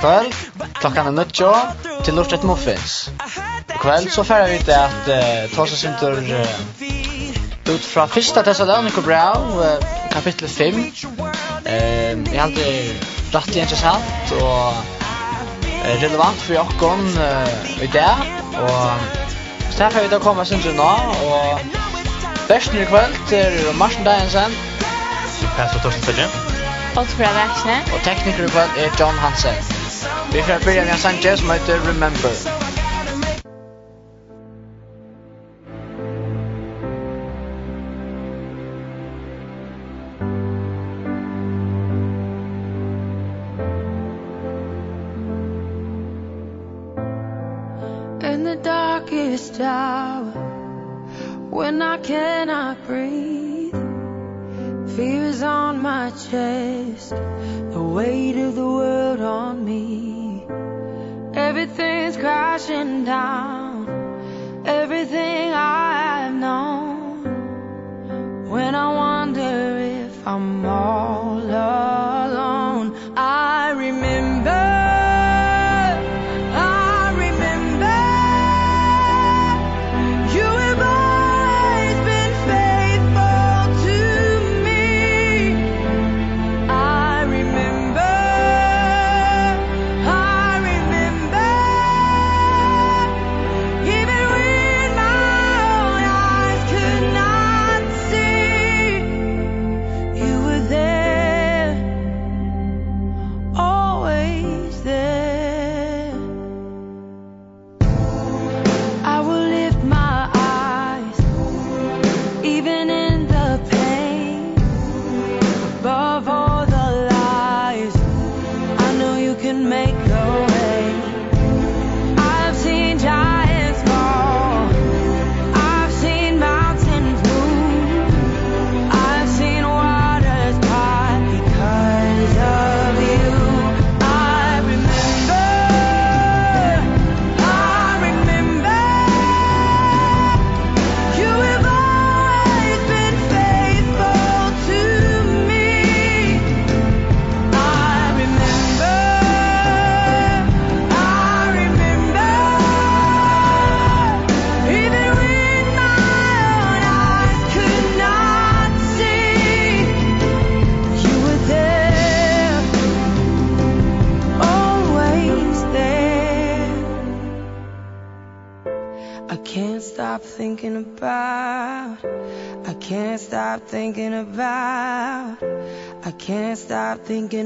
kvöld klockan är nötjo till Norstedt Muffins. Kväll så färrar vi till att uh, ta oss inte uh, ut från första Thessalonico Brown, uh, kapitel 5. Ehm uh, jag alltid rätt intressant och uh, relevant för Jackon uh, i det och så här får vi då komma sen nu och Bäst i kväll till Martin Dagensen. Pastor Torsten Fedgen. Och Brad Axne. Och tekniker i kväll är John Hansen. Vi får börja med Sanchez som heter Remember. In the darkest hour When I cannot breathe is on my chest the weight of the world on me. Everything's crashing down everything I have known. When I wonder if I'm all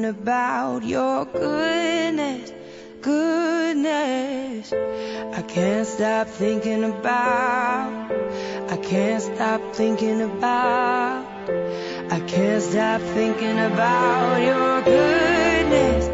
about your goodness goodness. I can't stop thinking about I can't stop thinking about I can't stop thinking about your goodness.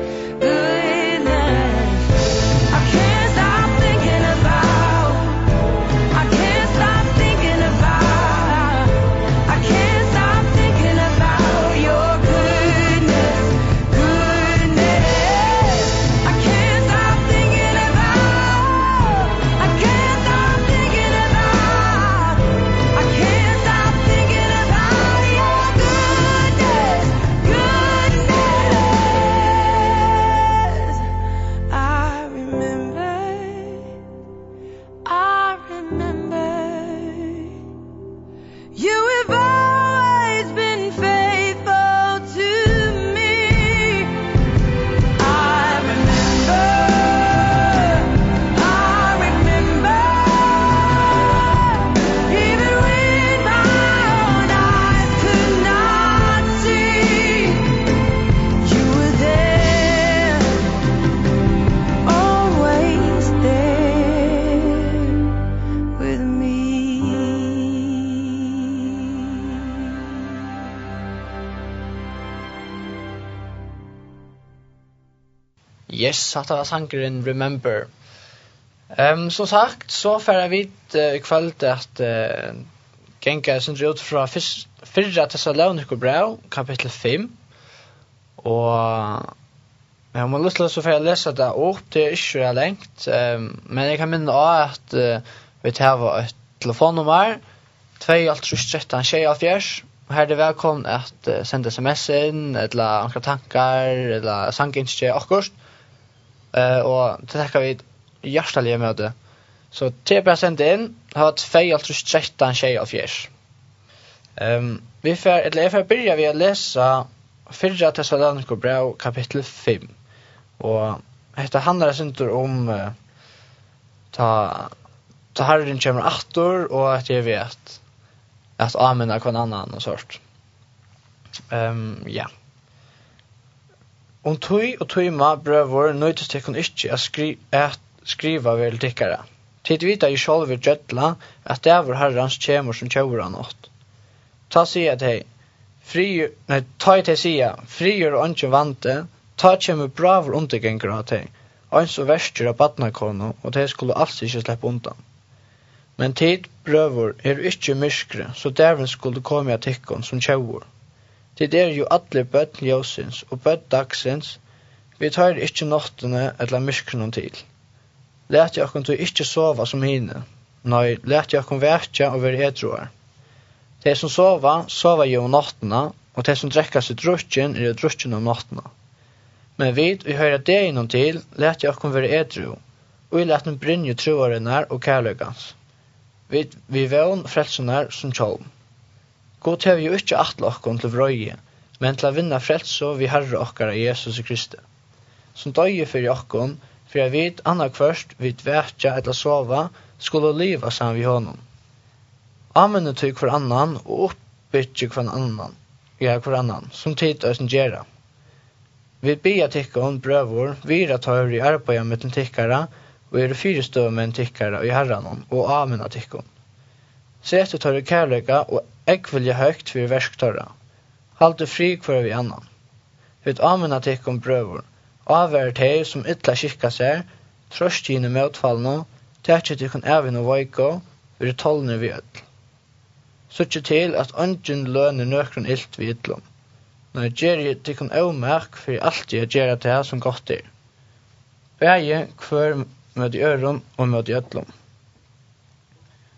Yes, hatt av sangeren Remember. Um, som sagt, så færre vi uh, i kvöld at uh, genga sin ut fra fyrra Thessaloniker brev, kapittel 5. Og jeg må lyst til så færa lese det opp, det er ikke jeg lengt, um, men jeg kan minne av at uh, vi tar et telefonnummer, 2-13-13-14, Og her er det velkommen at uh, sende sms inn, eller anker tankar, eller sanginskje, akkurat. Eh og det tackar vi hjärtliga möte. Så tre bara sent inn, har hatt två allt rust 13 tjej av fjers. Um, vi får eller jeg får börja vi läsa fyrra Thessaloniker brev kapittel 5. Og detta handlar sentur om uh, ta ta herren kommer åter og at jeg vet at amen er kvann annan og sort. Um, ja. Om tøy og tøyma brøvor nøytis tekkun ikkje at, skri at skriva vel tikkara. Tid vita i sjolvi djødla at dævor herrans kjemur som tjauur han åt. Ta sia tei, hei, fri, nei, ta i tei sia, frigjør og anki vante, ta kjemur bravur undergengra av tei, ans og verstur av badnakono, og tei skulle alls ikkje slepp undan. Men tid brøvor er ikkje myrskre, så dævor skulle komme at tikkon som kjøvor. Det er jo alle bøtt ljósins og bøtt dagsins, vi tar ikkje nottene eller myskronen til. Læt jeg okkur du ikkje sova som hine, nei, læt jeg okkur verkja og være edruar. De som sova, sova jo om nottena, og de som drekka seg drutjen, er jo drutjen om nottena. Men vi, vi høyra det innom til, læt jeg okkur være edru, og vi læt den brynje troarenar og kærløygans. Vi, vi vevn frelsunar som tjolm. God hever jo ikkje atle okkon til vrøye, men til a vinna frelso vi herre okkara Jesus Kristi. Som døye fyrir okkon, fyrir a vit anna kvørst vid vetja etla sova, skulle liva saman vi honom. Amennu til for annan og oppbytje for annan, ja for annan, som tid øysen gjerra. Vi bia tikkon brøvor, vira tøyr i arbeid mellom tikkara, og er fyrstøv med en tikkara i herranon, og amena tikkon. Sette tøyr i kærleika og Ek vilja høgt fyrir versktorra. Haldu fri kvar vi annan. Vid amina tekum brøvur. Avver teg som ytla kikka seg, trøst gine møtfallna, tekje tikkun evin og veiko, vir tolne vi öll. Suttje til at ongen lønner nøkron ilt vi ytlom. Når gjerri tikkun avmerk fyrir alltid a gjerra teg som gott er. Bæje hver við øron og við öllom.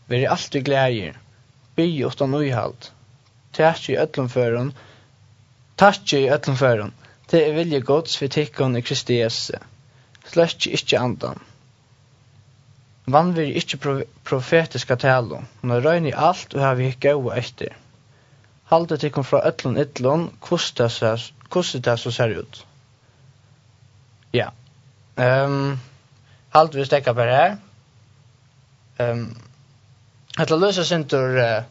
Vi er alltid glægir, bi utan uihalt. Tæsk i öllum førun, tæsk i öllum førun, det er vilje gods for tikkun i Kristi Jesu. Sløsk ikkje andan. Vann vi ikkje profetiska talo, men røyni alt og havi ikkje gaua etter. Halde tikkun fra öllum ytlun, kusset det så ser ut. Ja. Um, Halt vi stekka per her. Um, Hetta lösa center uh,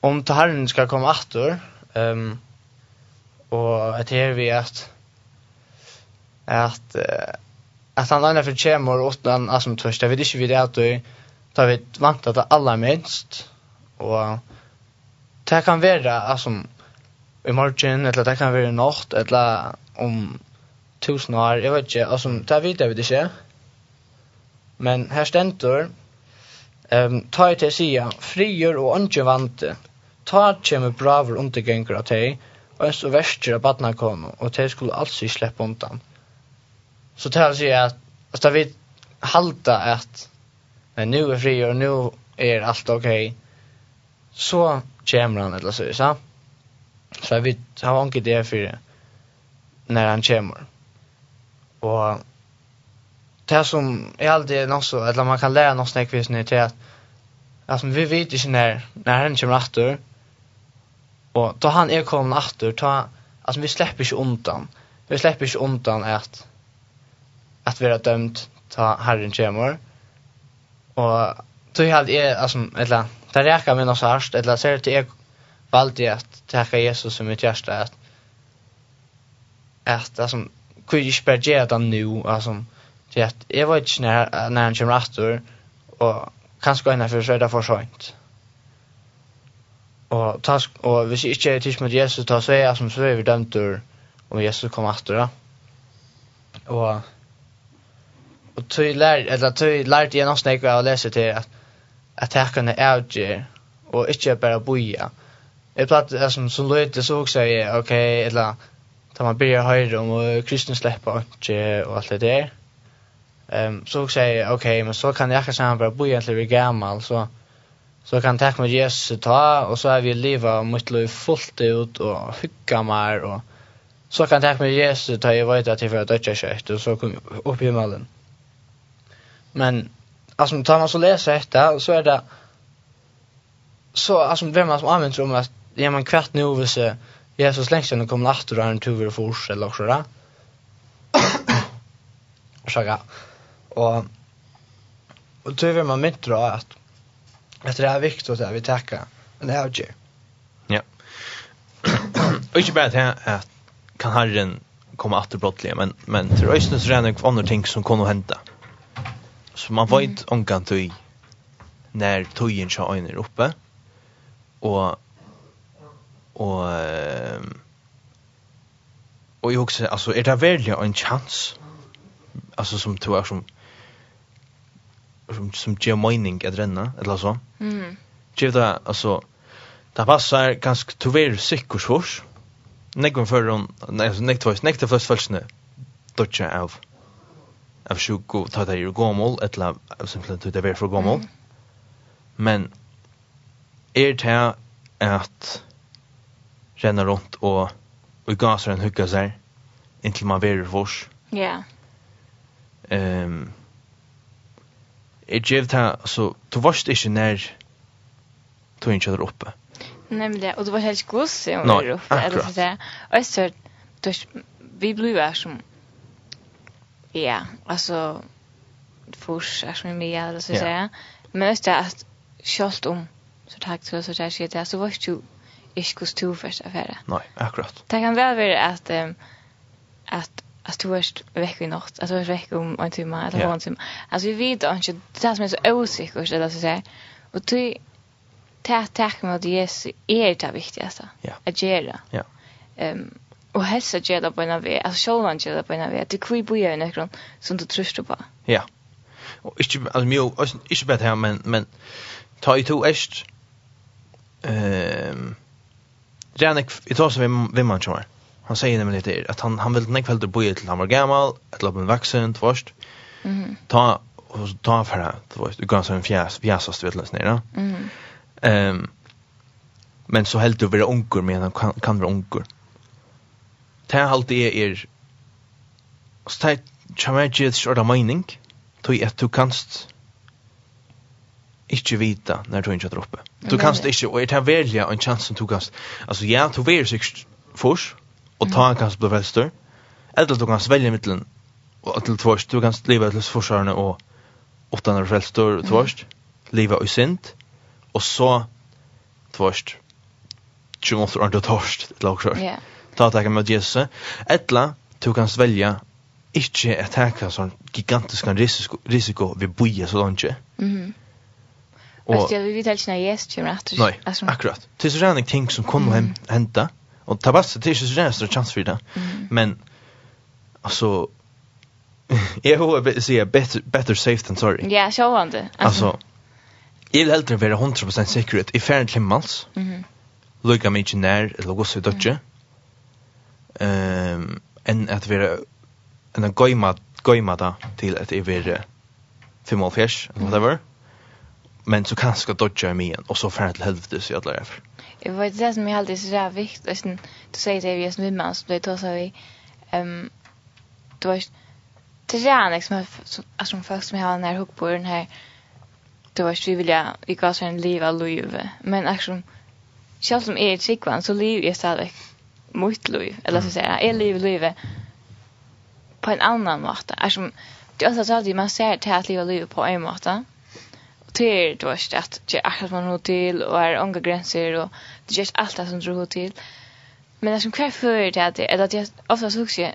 om ta herren ska komma åter. Ehm um, och att det vi att att uh, att han ena för kemor åt den som törst. Jag vet inte vid det att du tar vi vant att alla minst och det kan vara alltså i morgon eller det kan vara natt eller om tusen år. Jag vet inte alltså det vet jag vet inte. Men här ständer Um, ta i til sida, frier og ondje vante, ta kjemme braver undergengur av teg, og en så verster av badna kono, og teg skulle altså i slepp undan. Så ta i at, at da vi halda at, men nu er frier, og nu er alt ok, så kjemmer han, eller så, så, så vi har ikke det fyrir, når han kjemmer. Og det som är alltid något så att man kan lära något snack vis nu till att alltså vi vet inte när när han kommer åter och då han är kommer åter ta alltså vi släpper inte undan. Vi släpper inte undan att att vi är dömt ta herren kommer och då är allt är alltså eller där räcker med något så här eller ser det jag valde att tacka Jesus som mitt hjärta att att alltså kunde ju spärra det nu alltså för att jag var inte när när han kommer åter och kanske en för sig där för sent. Och task och hvis jag inte är tills med Jesus ta så är som så är vi dömt ur om Jesus kommer åter. Och och tøy lær eller tøy lært igjen oss nekva å lese til at at takkene er ikke og ikke bare boja. Jeg platt det som som løyte så også jeg, ok, eller da man blir høyre om kristne slipper ikke og alt det der. Ehm så säger jag okej, men så kan jag kanske han bara bo egentligen vid gammal så så kan tack med Jesus ta och så är vi leva och mitt liv fullt ut och hygga mer och så kan tack med Jesus ta jag vet att det för att döda kött och så kom upp i mallen. Men alltså tar man så läser detta så är det så alltså vem man som använder om att ja man kvart nu vill se Jesus längst sen kommer åter och han tur för fors eller så där. Ursäkta. Och och tror vi man mitt dra att att det är viktigt att vi tackar en outage. Ja. Och inte bara att att kan Herren komma åter brottliga men men till östen så redan andra ting som kommer att hända. Så man vet mm. om kan tui när tujen så är uppe och och och jag också alltså är det verkligen en chans alltså som tror jag som som, som ger mening att renna, eller så. Mm. Ger det, alltså, det passar ganska tyvärr sikkert svårs. Nekven för hon, nej, så nekt voice, nekt först nu. Dotcha av, av sjuk och ta det ju gommol, eller simpelthen ta det ver för gommol. Mm. Men, är det att renna runt och, och gasar en hugga sig, inntil man ver vårs. Ja. Ehm, er givet her, så du varst ikke nær tog ikke der oppe. Nemlig, og du var helt god som var oppe. så akkurat. Og jeg sier, du er, vi blir jo som, ja, altså, fors er som mye, eller så sier Men jeg sier at selv om, så takk til oss, så der sier så var ikke ikke hos to første affære. Nei, akkurat. Det kan vel være at, um, at att du är veck i natt, alltså du är veck om en timme eller en timme. Alltså vi vet inte, det är som är så osäkert, eller så säger. Och du, det tack med Jesus är det viktigaste att göra. Ja. Ehm och hälsa gälla på en väg, alltså självan gälla på en väg, att du kvi boja i någon som du tröstar på. Ja. Och inte, alltså mjög, inte bara det här, men, men ta i to äst, ehm, um, i tar som vi, vi man kommer han säger nämligen det att han han ville näck väldigt boja till han var gammal, ett lopp en vuxen först. Mhm. Mm ta och ta för det. Det var ju ganska en fjärs fjärsast vet läs ner. Mhm. Ehm men så helt över onkel men han kan kan vara onkel. Det halt det är er så det chamages or the mining tog att du kanst ikke vita när du inte droppe. Du kanst ikke, og er det velja en chans som du kanst, altså ja, du verir sikkert fors, och ta en kanske på. Eller du kan svälja mittelen, og til tvåst du kan leva til forsvarene och åtta när frälstor tvåst leva i synd och så tvåst du måste under torst ett lag så. Ja. Ta ta med Jesus. Etla, du kan svälja inte att ta sånn gigantisk risiko risiko vi boja så långt. Mhm. Och jag vill inte när Jesus kommer att Nej, akkurat. Det är sådana ting som kommer hända. Mm Och Tabassi det är ju så jävla stor chans för det. Mm. Men alltså jag hoppas säga better better safe than sorry. Ja, så han det. Alltså jag vill hellre vara 100% sikkerhet i färd klimmals. Mhm. Lugga mig ikke nær, eller gå så dotje. Ehm en att vara en goima goima där till fem är 55 whatever. Men så kanske dotje mig igjen, och så färd til helvete så jag lär jag vet det som jag alltid så där vikt och sen du säger det vi är med man så det tar så vi ehm du vet det är liksom att som folk som har den här den här du vet vi vill jag i gas en liv av liv. Men alltså själv som är ett sikvan så liv är stadigt mycket liv. Eller så säga är liv liv på en annan måte. Alltså det alltså så att man ser till att leva livet på en måte. Och det är då att det är att man har till och är unga gränser och det gjør alt det som dro till. Men det som kvar för det at det, eller at jeg ofte så ikke,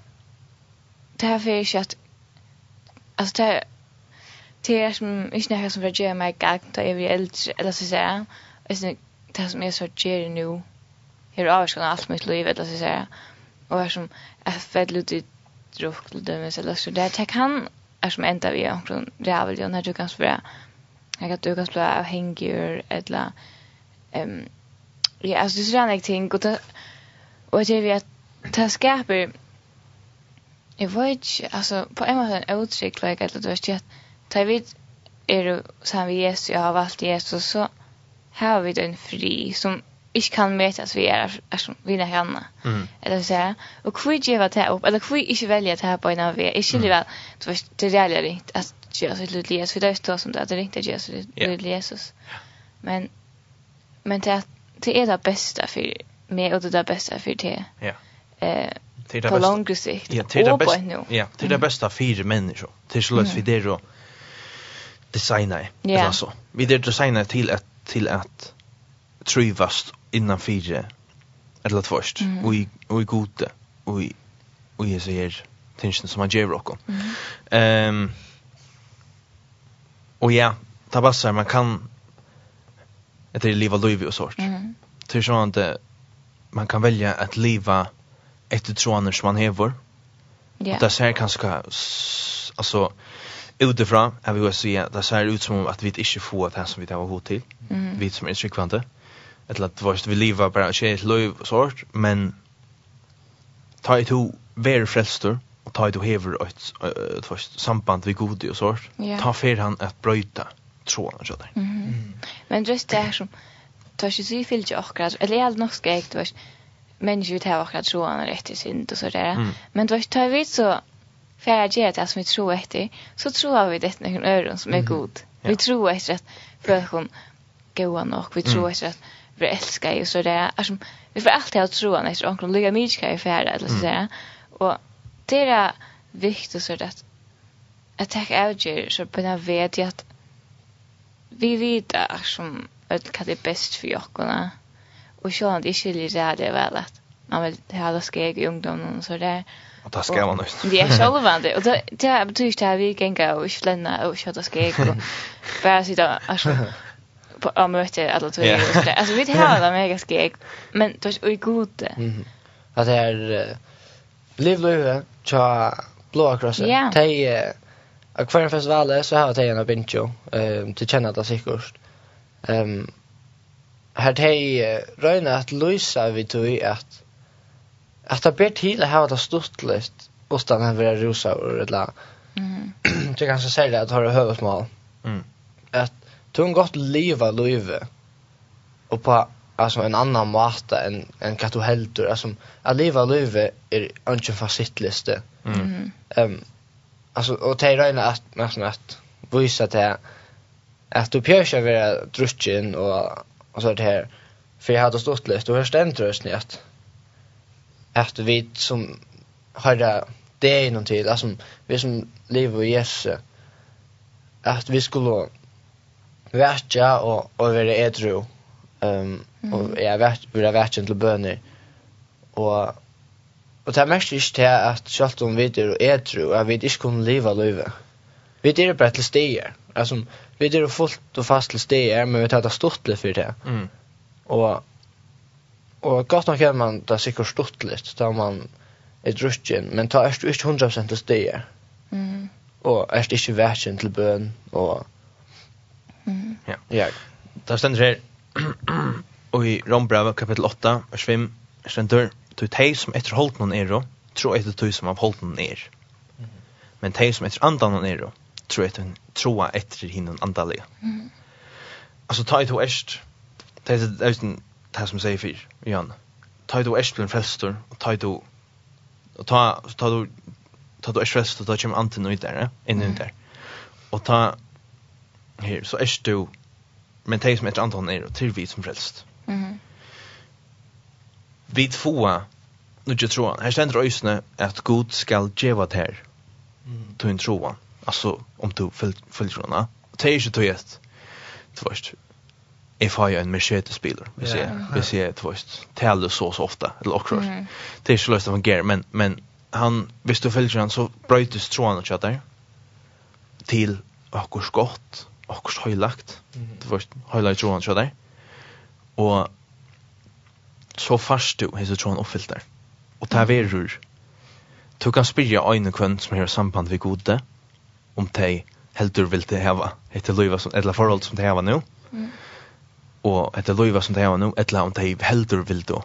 det här för ikke att alltså det her, det är som inte noe som gjør mig gang då är vi äldre eller så sier jeg, og det som är så gjør nå, jeg er avskående alt mitt liv, eller så säga och og er som, är vet litt i drukk til dømes, eller så det her, kan, är som enda vi, omkring, det när du kan spela jag kan du kan spela avhängig eller, um, ja, alltså det är sådana ting. Och det, och det är vi att ta skapar, jag vet inte, alltså på en måte en uttryck, like, att det vet inte, att tar vi er sammen med Jesus, jag har valt Jesus, så har vi den fri som inte kan møtes vi er, er som vi er henne. Mm. Eller så her. Og hvor gjør det upp? eller hvor ikke välja det här på en av vi. Jag skiljer väl, det var det reelle ringt, att Jesus lite Jesus, För det er så som det, är det ringte Jesus lite Jesus. Men, men til at det är det bästa för mig och det är det bästa för det. Ja. Eh det är det på lång sikt. Ja, det är det bästa. Ja, det är det bästa för människor. Det är så lätt för det och designa. Ja. så. vi det designa till att till att trivast innan fyra eller först mm. och i och i gode och i och i så här tension som man ger rock. Ehm um, Och ja, tabassar man kan ett det leva liv och sånt. Mm till så att man kan välja att leva efter troaner som man hever. Ja. Det ser kanske alltså utifrån jag vill ju se det ser ut som att vi inte får det här som vi har hot till. Mm. Vi som är skikvante. Eller att vart vi lever bara ett liv sort men ta i to ver frälster och ta i to hever ett ett först samband vi gode och sort. Ta för han att bryta troaner så där. Mm. Men just det här som tar sig sig fyllt akkurat eller jag nog ska jag vet människor tar akkurat så han rätt i synd och så där mm. men då tar vi så för jag det som vi tror efter så tror vi det någon öron som är god ja. vi tror efter att för hon goa nog vi tror efter att vi älskar och så där alltså vi får alltid att tro han efter onkel Luca Mitchka i färd eller så där och det är viktigt så att att ta avgör så på den vet jag att vi vet att som öll hva det er best för jokkona. Och så han det litt ræd det väl att man vill ha det skeg i ungdommen och så där. Och det ska man også. Det er sjølvvandig. Och det, det betyder ikke att vi ganger och ikke flänna och ikke ha det skeg og bare då? Alltså på å alla två. tog yeah. Alltså vi har det mega skeg, men det är ju gott. Mm. Att det är blev löve tja blåa krosser. Yeah. Tej a kvar festivalet så har jag en bincho ehm till känna det säkert. Ehm har tei røyna at løysa við tøy at at ta bert til hava ta stuttligt utan stanna vera rosa og ella. Mhm. Det kanskje seg det at har høvsmål. Mm. At tung gott leva løyve. Og på alltså en annan måte än en vad du heldur alltså att leva livet är inte fasittliste. Mm. Ehm um, alltså och det är att nästan att visa det att du pjörsar vara drutchen och och så det här. För jag hade stått lite och hörst en tröst ni att att vi som har det det är någon tid alltså vi som lever i yes att vi skulle värja och och vara edru ehm och jag vet vi har värtjen till böner. Och och det är mest just det att självt om vi är edru att vi inte kunde leva livet. Vi är bara till stiger alltså vi er fullt og fast til steg, men vi tar det stort litt for det. Mm. Og, og godt nok er man det sikkert stort litt, da man er drutjen, men ta er du ikke 100% til steg. Mm. Og er du ikke versen til bøn, og... Mm. Ja. ja. Det stender her, og i Rombrava kapitel 8, vers 5, stender, du teg som etter holdt noen er, tro etter du som av holdt noen er. Men teg som etter andan noen er, tro etter troa etter hinnan andalig. Mm. Alltså ta erst. oest. Det är det det som säger fyr. Jan. Ta i to erst blir frästor och ta ett och ta ta du, ta då är stress ta kommer anten ut där, in i där. Och ta här så erst du men det som heter Anton är till vi som frälst. Mhm. Vi tvåa nu jag tror her Här ständer ösne att god skall geva det här. Mm. Tog en troan alltså om du följer honom. Det är ju inte det. Du tvåst if I en Mercedes-bilar, vi ser, vi ser, du vet, täller så så ofta, eller också. Mm. Det är ju löst av fungera, men, men han, visst du följer han så brötes tråden och chatta till akkurs gott, akkurs höjlagt, det vet, höjlagt tråden chatta. Och så fast du hisa tråden uppfyllt där. Och det verur. Du kan spyrja ein kvann som har samband vid gode, om de heldur vil te hava etter løyva som, eller forhold som de hava nu, mm. og etter løyva som de hava nu, eller om de heldur vil då.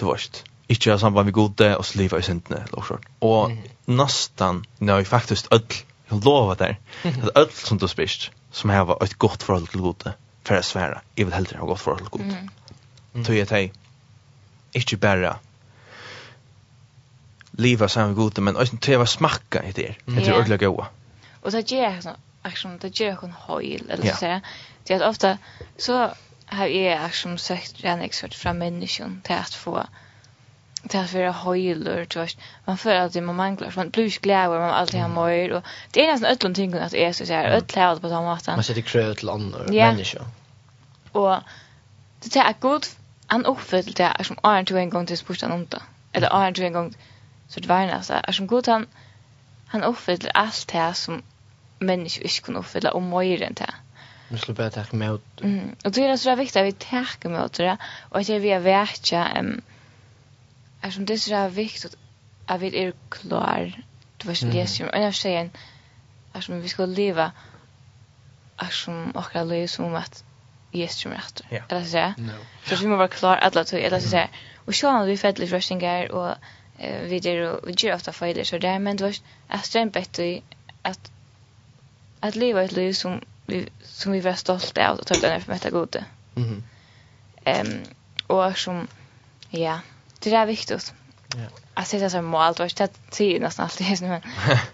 du varst, ikke ha samband med gode og sliva i syndene, eller sånt. Og mm. nastan, når jeg faktisk ødel, jeg lover der, at ødel som du spist, som hava et godt forhold til gode, for jeg sværa, jeg vil heldur ha godt forhold til gode. Mm. Tøy at jeg ikke bare leva saman gode, men også treva smakka i det, det er ordentlig gode. Och så ger jag sån action det ger jag kun höjl eller så säga. jeg, det er ofta så har jag jeg akkurat søkt renningsført fra menneskjen till att få, till att vara höjler tror man för att man manglar man blir ju glad man alltid har mör och det är nästan öllum ting att är så här öll cloud på samma sätt man sätter kröt till andra människor och det är god han uppfyllt det är som är en gång till spurtan om det. Eller är en gång så det var en alltså är som god han han uppfyller allt det här som människor inte kan uppfylla och mer än det. Vi skulle bara ta med ut. Mm. Och det är så viktigt att vi tar med åt det och att vi är verkliga ehm är som det är så viktigt att vi är klar. Du vet det är som en av tjejen är som vi ska leva är som och alla är som att Jesus kommer Ja. Eller så. Så vi må vara klar alla två. Eller så. Och så har vi färdligt röstingar och vi gör vi gör ofta fejler så där men det var att strämpa bättre att att leva ett liv som vi som vi var stolta av och tog den för mätta gode. Mhm. Ehm och som ja, det är viktigt. Ja. Att sätta sig mål, det var det säger nästan alltid men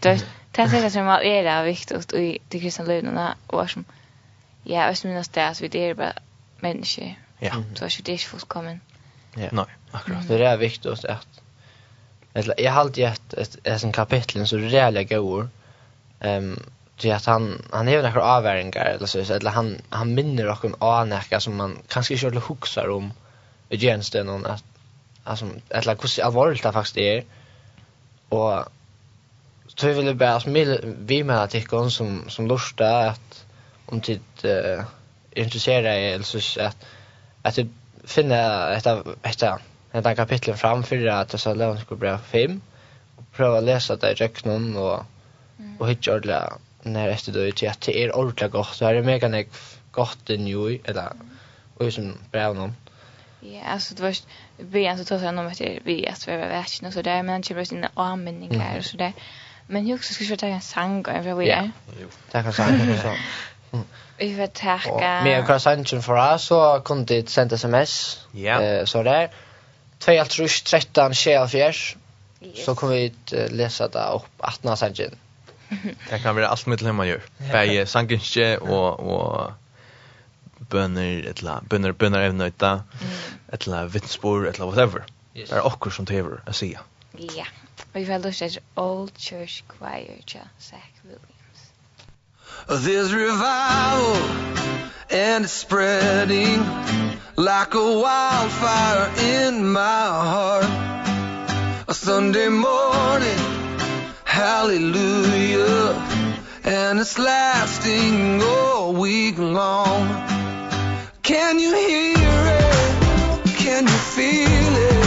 det det sätta sig mål är det viktigt i det kristna livet och som ja, jag minns det att vi det är bara människor. Ja. Så är det inte fullkommen. Ja. Nej, akkurat. Det är viktigt att eller jag har alltid ett ett ett sån kapitel så rejäla går. Ehm det att han han är några avväringar eller så så eller han han minner och en anärka som man kanske inte skulle huxa om i den någon att alltså eller hur allvarligt det faktiskt är. Och så vill jag bara vi med att tycka som som lustar att om tid eh intresserade eller så att att finna ett av ett den här kapitlen framför att det så Thessalonians skulle bli fem och pröva att läsa det i räknon och, och hitta ordla när efter då till att det är ordentligt gott så är det mega nek gott i nu eller och som brev någon Ja, alltså det var vi alltså tog sig någon att vi att vi var värst och så där men det var sina anmälningar och så där. Men jag också skulle ta en sång och vad vi är. Ja, tack en sang så. Vi får tacka. Men kan sanchen för oss så kunde det sända sms. Ja. Eh så där. 2 13 24 så kommer vi läsa det upp 18 sangen. Det kan være alt mitt hemma gjør. Bäge sangenske och og bønner, eller bönner bønner, även nöjda eller vitspår whatever. Det er okkur som tever att säga. Ja. Vi väl då Old Church Choir, ja, Zach Williams. There's revival and it's spreading like a wildfire in my heart. A Sunday morning, hallelujah, and it's lasting all week long. Can you hear it? Can you feel it?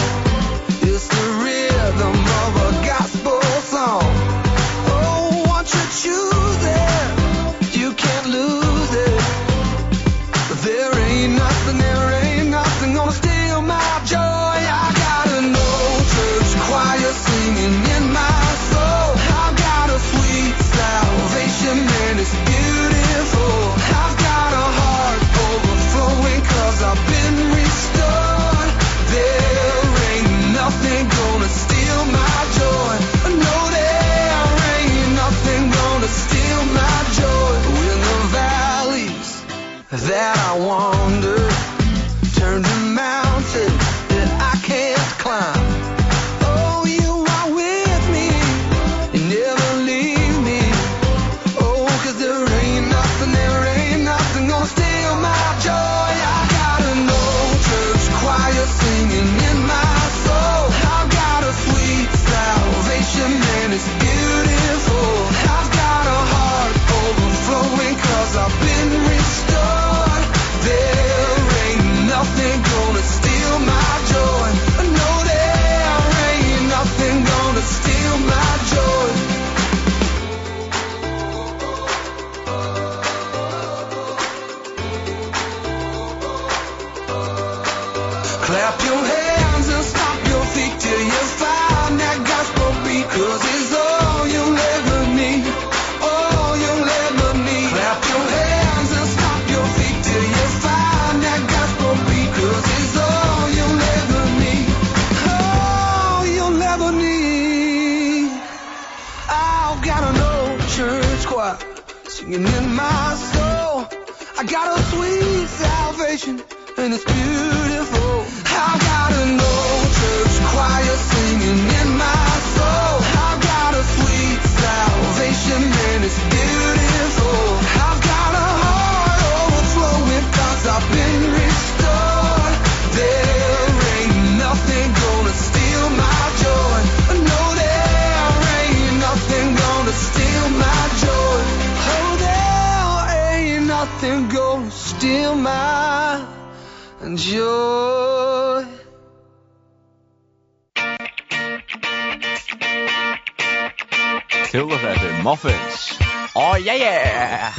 Kul og det är muffins. Oh yeah yeah!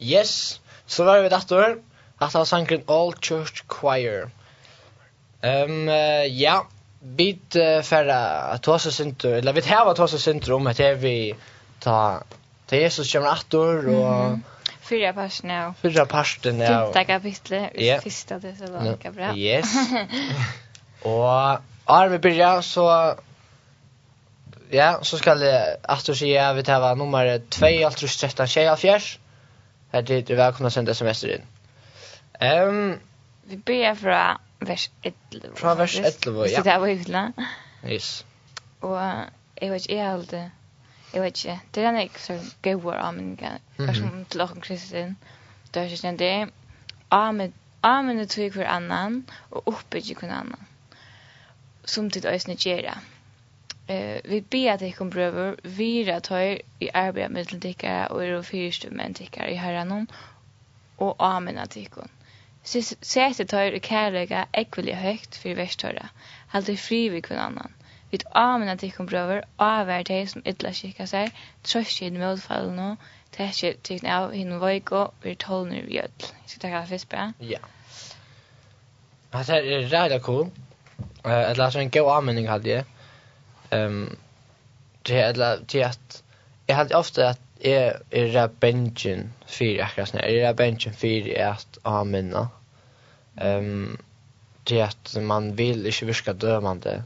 Yes, så var vi dattor. Hatta var sangren All Church Choir. Um, uh, ja, vi uh, færre att ta sig syntur, eller vi tävlar ta sig syntur om at vi ta til Jesus kommer attor och Fyra parten av. Fyra parten av. Femta kapitlet. Yeah. Fyrsta det så var lika bra. Yes. och när vi byrja så ja, så ska det att du säger vi tar nummer 2 alltså 13 tjejer fjärs. Här det du välkomna sända sms in. Ehm um, vi börjar från vers 11. Från vers 11 ja. Så det var ju Yes. Och jag vet inte allt jeg vet ikke, det er ikke så gøyver av min gang, som til åkken kristin, det er ikke det, amen er tog hver annan, og oppbygge hver annan, som til øyne gjerra. Uh, vi ber at ikon brøver, vira tøy i arbeid med til dikkara, og er og fyrstu med dikkara i herranon, og amen at ikon. Sette tøyr i kærlega ekvelig høyt for verstøyra, halte fri vi hver annan. Vid amena ikon brøver, avvær dei som ytla skikka seg, trøst i den motfallen nå, tekje tikkene av hinn voiko, vir tolner vi ødel. Jeg skal takke det først bare. Ja. här är ræda cool. Eh, ella så en god anmenning hade jag. Ehm det er ella til at jeg hadde ofte at jeg er ræd benjen for akkurat sånn. Jeg er ræd benjen for at anmenna. Ehm til at man vil ikke virka dømande.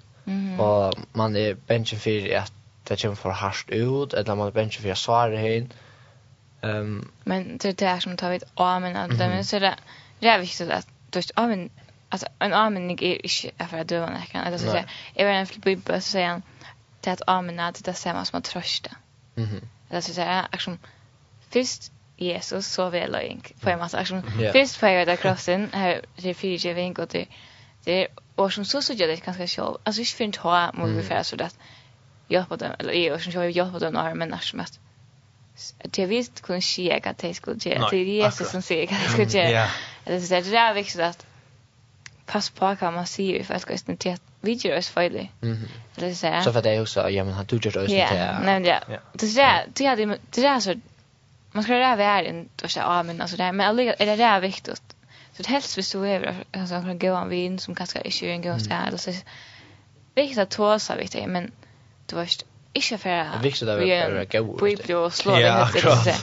Og man er bensjen for at det kommer for hardt ut, eller man er bensjen for at svare henne. Um, men det är det som tar vid amen att det men så det det är viktigt att du vet amen alltså en amen är inte för att du var näkan eller så säga är en flippa så säger han till att amen att det är samma som att trösta. Mhm. Eller så säger jag först Jesus så väl och ink på en massa action. Först på det krossen här det fyra vink och det det och som så såg jag det ganska själv. Alltså jag fint ha mot mm. ungefär så att jag på dem eller jag som jag jag på dem när men när som att det visst kunde se att det skulle ge det är Jesus som säger att det skulle ge. Det är så det är viktigt att pass på kan man se ju för att identitet vi gör oss fel. Mhm. Det så. Så för det är också, ja men han tog ju oss inte. Nej ja. Det så det hade det är så man ska det vara en då så ja men alltså det men är det där viktigt Så det helst hvis du är alltså en vin som kanske inte är en god ställe eller så viktigt att tåsa vid det men du var inte för att viktigt att vara god. Vi blir och slår ja, det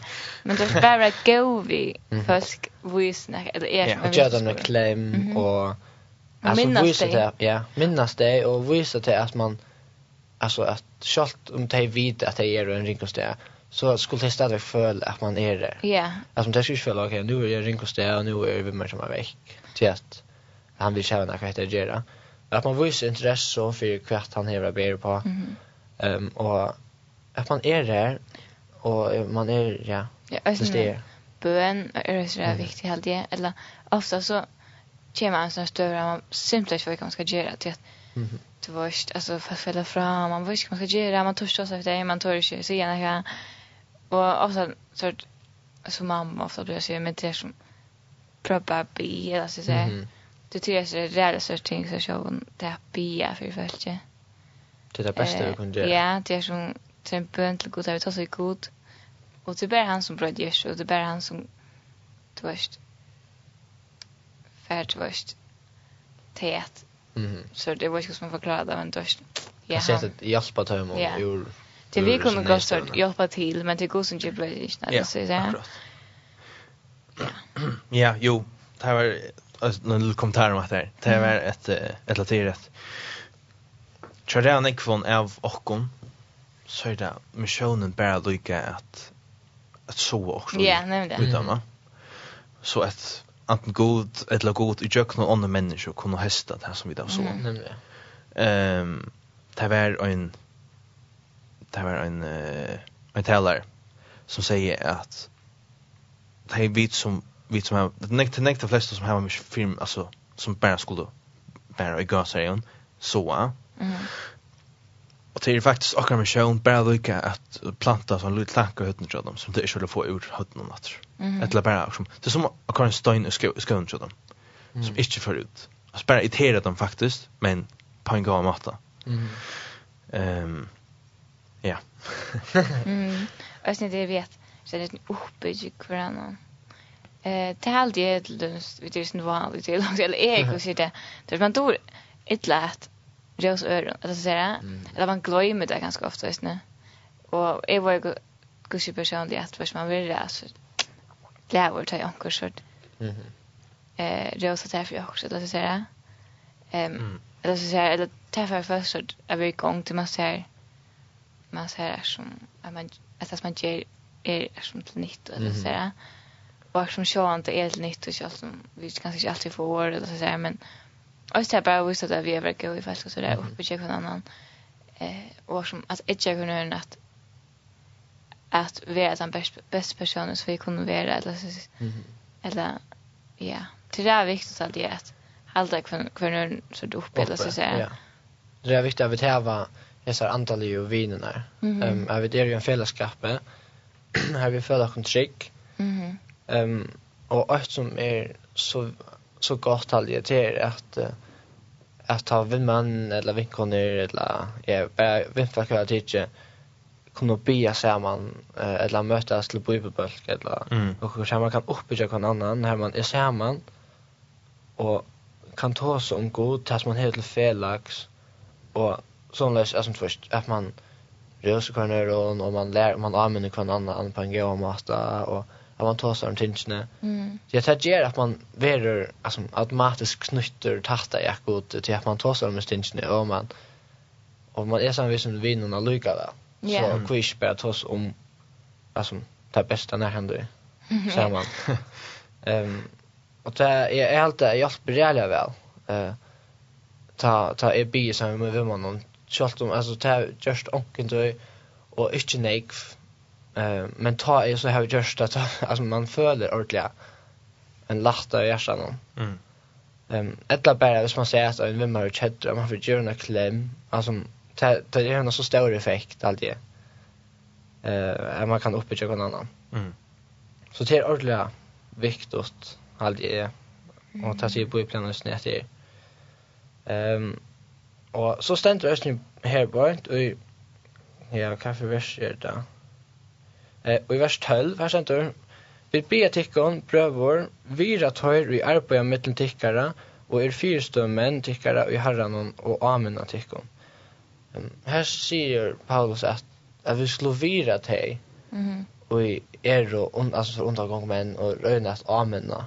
Men det är bara god vi först visna eller är Ja, och göra med klem och alltså visa det. Ja, minnas det och visa det att man alltså att självt om det är vid att det är en ringkostär så skulle det stadig føle at man er der. Ja. Yeah. Alltså det skulle føle, ok, okay, nu är jag ringkostad hos och nu är vi mer som er vekk, Till att han vill känna vad det gör. Att man viser intresse for för kvart han hever ber på. Mm -hmm. um, och att man är där och man är, ja, ja det är Bøen er så mm. viktig helt det. Eller ofta så kommer man sånn større, man simpelthen ikke vet hva man skal gjøre til at Mm -hmm. Det alltså för fälla fram, man visste man ska göra, man törs så efter det, man törs ju så gärna Och ofta så så mamma ofta blir så med det som pröva bi eller så säger. Det tycker jag är rädd så ting så så det är bi för fältet. Det är det bästa vi kan göra. Ja, det är som till en bön till Gud, jag vet också god. Och det är bara han som bröd Jesus, och det är bara han som du vet färd, du vet tät. Mm. Så det var inte som man förklarade, men du vet ja. Jag ser att hjälpa ta honom ur Det vi kunde gå så hjälpa till men det går som ju blir inte det så ja. Ja, jo, det var en liten kommentar om att det. Det var ett ett laterat. Tror jag av och så är det missionen bara lika att att så också. Ja, nej det. Utan va. Så att anten god eller god i jökna andra människor kunde hästa det här som vi då så. Ehm det var en det var en uh, en teller som säger att det är vitt som vitt som har det näkt näkt de flesta som har mycket film alltså som bara skulle bara i gasarien så mm. Och det är faktiskt akkurat med sjön bara lika att planta sån lite tanka hötten till dem som det är skulle få ur hötten natt. natter. Eller bara som det är som akkurat en stein i skogen till dem mm. som inte för ut. Alltså bara irritera dem faktiskt men på en gång matta. Mm. Ehm um, Ja. mm. Och sen det vet så det är en för annan. Eh tal det till det är sån vanligt långt eller jag och så det. Det man då ett lätt rörs öron alltså så där. Eller man glömmer det ganska ofta visst nu. Och jag var ju kusi personlig att vad man vill alltså lära ta jag också så. Mhm. Eh rörs det för jag alltså så där. Ehm eller så där eller träffar först så är vi gång till man säger. här man så här som att man att man ger är som till nytt eller så där. Och som så inte är till nytt och så som vi kanske inte alltid får år eller så där men Och så bara visst att vi övergår i fast och så där uppe checkar någon annan. Eh och som att ett checkar någon att att vi är den bästa bästa personen så vi kunde vara eller så eller ja till det är viktigt att det är att hålla kvinnor så du uppe eller så där. Ja. Det är viktigt att vi täva hessar antalli og vinerna. Ehm är vi är ju en fällskap. här vi följer kon. Mhm. Ehm och allt som är så så gott all det är att att ha vem man eller vinkon eller jag bara vet vad jag tycker kunna bia samman eller mötas till bibelbulk eller mm. och hur man kan uppbygga kon annan när man är samman och kan ta sig om god tas man helt till felax och sån läs alltså först att man röser kan det och och man lär man använder kan andra an på en gång mata och att man tar sig om tingarna. Mm. Så jag tänker att man verer alltså automatiskt knyter tachta jag god till att man tar sig om tingarna och man och man är sån vis som vinnarna lyckas där. Så quiz bara oss om alltså det bästa när händer det. Så man. Ehm och det är helt det jag spelar väl. Eh ta ta är bi som med vem man Sjalt om, altså, det er just onken døy, og ikke neikv, uh, men ta er så har vi just at, altså, man føler ordentlig en latta i hjertet nå. Mm. Um, etla bare, hvis man säger at en vimmer og chatta man får gjøre noen klem, altså, det er en så stor effekt, alt det. Uh, man kan oppbygge noen annan. Mm. Så det er ordentlig viktigt, alt det, og ta sig på i planen snett det. Um, Og så stendur jeg her bort, og ja, kaffe vers er det da. Eh, og i vers 12, her stendur, Vi be tikkon, brøvor, vira tøyr i arbeid mittlen tikkara, og er fyrstømmen tikkara i herranon og amina tikkon. Um, her sier Paulus at, at vi slår vira tøy, mm -hmm. og i er og un, altså for undergång menn, og røyne at amina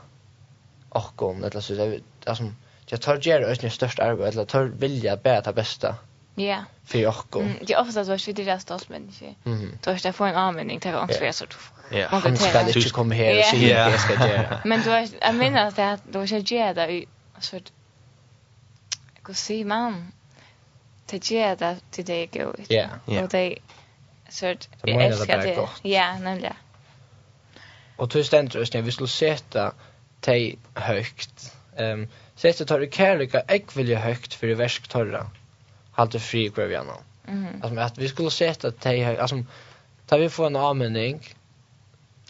okkon, eller så, det er som, jag tar ger oss ni störst arbete eller tar vilja bära ta bästa. Ja. För och. Mm, det är ofta så att vi det där stås människor. Mm. Då är få en användning till vad för så. Ja. Man ska inte komma här och se vad jag ska göra. Men du har, jag menar att det då ska jag det i så gå se man. Det ger det till dig gå. ut. Ja. Och det så att jag älskar det. Ja, nämligen. Och tusen tack vi skulle sätta dig högt. Ehm um, Sette tar i kärleka äckvilja högt för i versk torra. Halte fri kvar vi annan. Mm. -hmm. Alltså vi skulle sätta att det här alltså tar vi få en avmenning,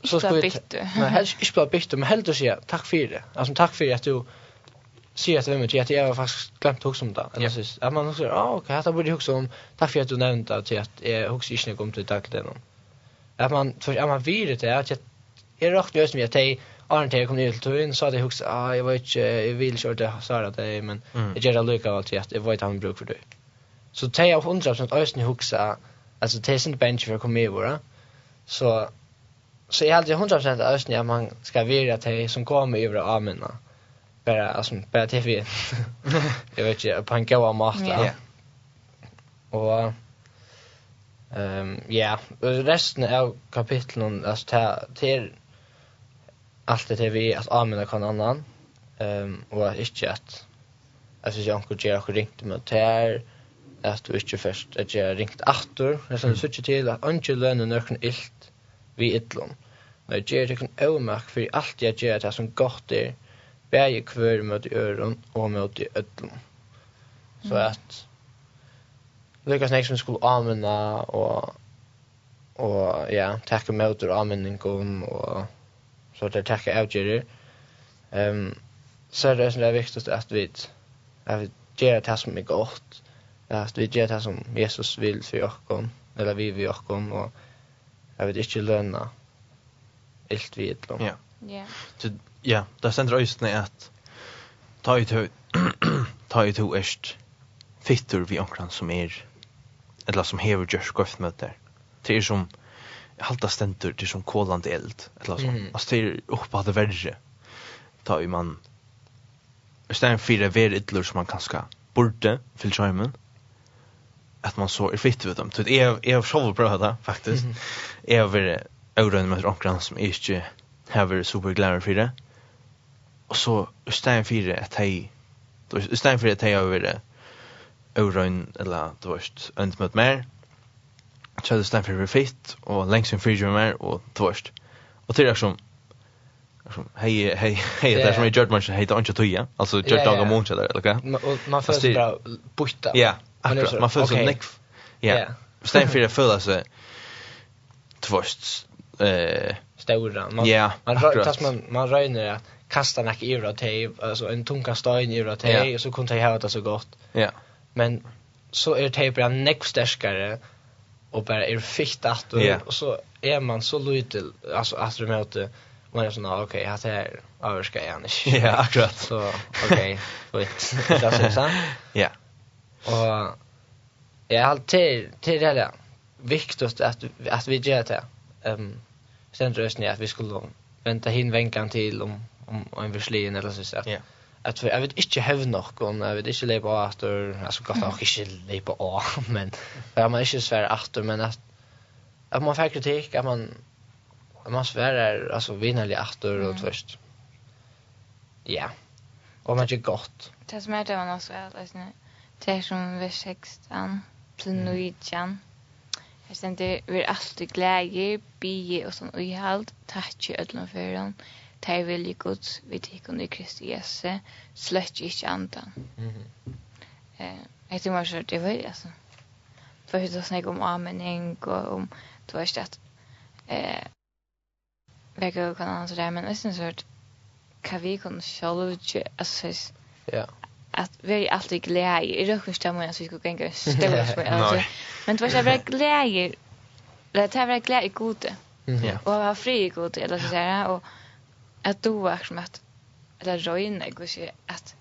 Så ska vi Nej, helst ikke bare bitte, men helst å si takk for det. Altså, takk for at du ser att vi at jeg har faktisk glemt å huske om det. Eller så At man säger, "Ah, ok, dette burde jeg huske om. takk for at du nevnte at jeg jag ikke noe om til tack det någon." Att man for at man vill det att jeg, är rakt som jeg att Arne till kom ned til tøyen, så hade jag också ah jag vet inte jeg vil ikke det så det men jeg gjør det lika allt jeg vet inte han bruk för det. Så tar jag 100% ösn i huxa alltså sin bench for bench komme kommer vara. Så så jag hade 100% ösn jag man ska vara till som kommer över amena. Bara alltså bara vi. jag vet inte på en goa mat ja. Och ehm ja, resten av kapitlen alltså till allt det vi att använda kan annan ehm och att inte att alltså jag anker jag och ringt med tär att du inte först att jag ringt åter det som söker till att inte lönen nöken ilt vi illon men jag ger det ömärk för allt jag gör det som gott är bäge kvör mot öron och mot ödlon så att Lukas Nixon skulle använda och och ja, tacka motor användning om och så det tacka avgörer. Ehm så är det som är viktigt att vi att vi gör det som är gott. Att vi gör det som Jesus vill för oss eller vi vill oss och jag vet inte löna illt vid ett Ja. Ja. Så ja, det ständer ösnen at ta ut ta ut erst fitter vi omkran som är eller som hever gjørs gott med det. er som halta stendur till som kolande eld eller så. Mm. Alltså det är uppe det värre. Ta ju man Stein fyra ver ytler som man kanska borde till charmen. att man så är fitt vid dem. Så det är är själv bra det faktiskt. Är över öron med omkring som är inte har superglädje för det. Och så Stein fyra att hej då Stein fyra att hej över det öron eller då är det inte mer Chelsea Stanford var fitt och längs en med mer och tvårst. Och till som som hei, hei, hei, det er som jeg gjør det, är George Munch hej inte toja. Alltså George Dog Munch måned, eller vad? Och man får så bra butta. Ja, akkurat. Man får så nick. Ja. Stedet Stanford föll så tvårst eh stora man yeah, man tas man man röjner att kasta nek i ura Eurotape alltså en tunga stein i Eurotape yeah. och så kunde jag ha det så gott. Ja. Men så är det bara näck starkare och bara är fikt att och, yeah. och så är man så lite alltså att du möter man är sån okej okay, här överska igen. Ja, akkurat. Så okej, okay, skit. Det är så Ja. Och jag har alltid till det där viktigt att att vi gör det. Ehm um, sen rösten att vi skulle vänta hin vänkan till om om en förslin eller så så. Ja. Yeah att vi jag vet inte hur nog och jag vet inte leva åter alltså gott att inte leva å men jag man inte svär åter men att att man får kritik att man att man svär alltså vinnerlig åter och först ja. Och man är gott det som är det man också är alltså det är som vi sextan till nöjan Jag ständer, vi är alltid glädje, bie och sån och i allt, tack i ödlan för det er vilje gods vi tikkun i Kristi Jesu, sløtt ikke andan. Mm -hmm. eh, jeg tror man det var altså. Det var ikke snakk om anmenning og om, det var ikke at, eh, vekka og kan annan sådär, men jeg synes hørt, kan vi kunne sjálv, altså, ja. att vi är alltid glede i røkken stemmen, at vi ska skulle genge støvla spørsmål, men det var ikke bare glädje. det här var glede i gode, Och ha fri i gode, eller så sier jeg, og, att då var som att eller röjna jag skulle att